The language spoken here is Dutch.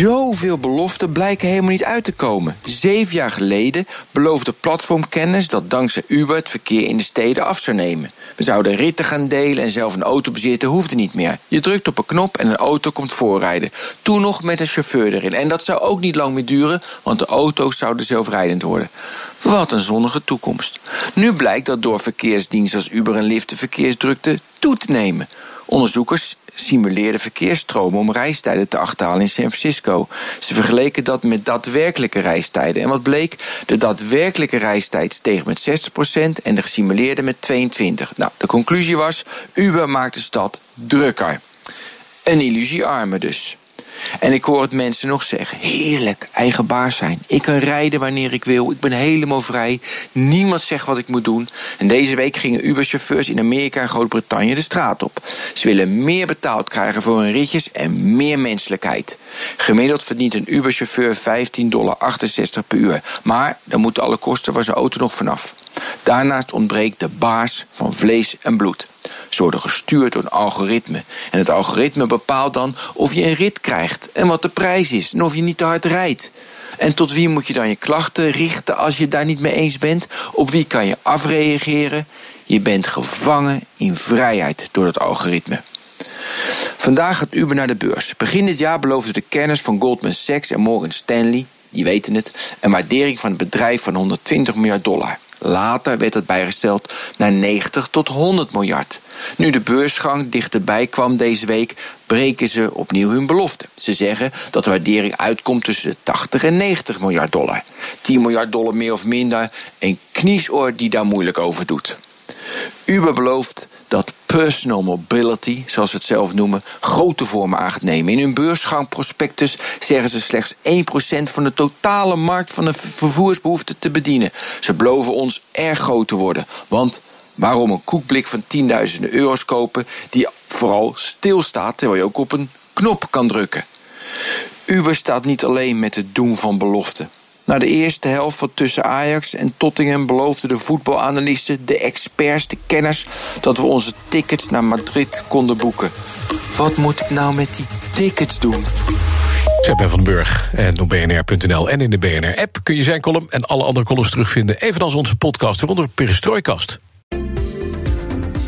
Zoveel beloften blijken helemaal niet uit te komen. Zeven jaar geleden beloofde platformkennis dat dankzij Uber het verkeer in de steden af zou nemen. We zouden ritten gaan delen en zelf een auto bezitten hoefde niet meer. Je drukt op een knop en een auto komt voorrijden. Toen nog met een chauffeur erin. En dat zou ook niet lang meer duren, want de auto's zouden zelfrijdend worden. Wat een zonnige toekomst. Nu blijkt dat door verkeersdiensten als Uber en Lyft de verkeersdrukte toe te nemen. Onderzoekers simuleerden verkeersstromen om reistijden te achterhalen in San Francisco. Ze vergeleken dat met daadwerkelijke reistijden. En wat bleek? De daadwerkelijke reistijd steeg met 60% en de gesimuleerde met 22%. Nou, de conclusie was: Uber maakt de stad drukker. Een illusiearme dus. En ik hoor het mensen nog zeggen: heerlijk, eigen baas zijn. Ik kan rijden wanneer ik wil. Ik ben helemaal vrij. Niemand zegt wat ik moet doen. En deze week gingen Uber-chauffeurs in Amerika en Groot-Brittannië de straat op. Ze willen meer betaald krijgen voor hun ritjes en meer menselijkheid. Gemiddeld verdient een Uber-chauffeur 15,68 dollar per uur. Maar dan moeten alle kosten van zijn auto nog vanaf. Daarnaast ontbreekt de baas van vlees en bloed. Ze worden gestuurd door een algoritme. En het algoritme bepaalt dan of je een rit krijgt en wat de prijs is en of je niet te hard rijdt. En tot wie moet je dan je klachten richten als je daar niet mee eens bent? Op wie kan je afreageren? Je bent gevangen in vrijheid door het algoritme. Vandaag gaat Uber naar de beurs. Begin dit jaar beloofden de kenners van Goldman Sachs en Morgan Stanley, die weten het, een waardering van het bedrijf van 120 miljard dollar. Later werd het bijgesteld naar 90 tot 100 miljard. Nu de beursgang dichterbij kwam deze week, breken ze opnieuw hun belofte. Ze zeggen dat de waardering uitkomt tussen de 80 en 90 miljard dollar. 10 miljard dollar meer of minder, een kniesoor die daar moeilijk over doet. Uber belooft dat personal mobility, zoals ze het zelf noemen, grote vormen aan. In hun beursgangprospectus zeggen ze slechts 1% van de totale markt van de vervoersbehoefte te bedienen. Ze beloven ons erg groot te worden. Want waarom een koekblik van tienduizenden euro's kopen die vooral stilstaat terwijl je ook op een knop kan drukken? Uber staat niet alleen met het doen van beloften. Na de eerste helft van tussen Ajax en Tottenham beloofden de voetbalanalisten, de experts, de kenners dat we onze tickets naar Madrid konden boeken. Wat moet ik nou met die tickets doen? Ik ben van Burg en op bnr.nl en in de BNR-app kun je zijn column en alle andere columns terugvinden, evenals onze podcast, waaronder Perestrooikast.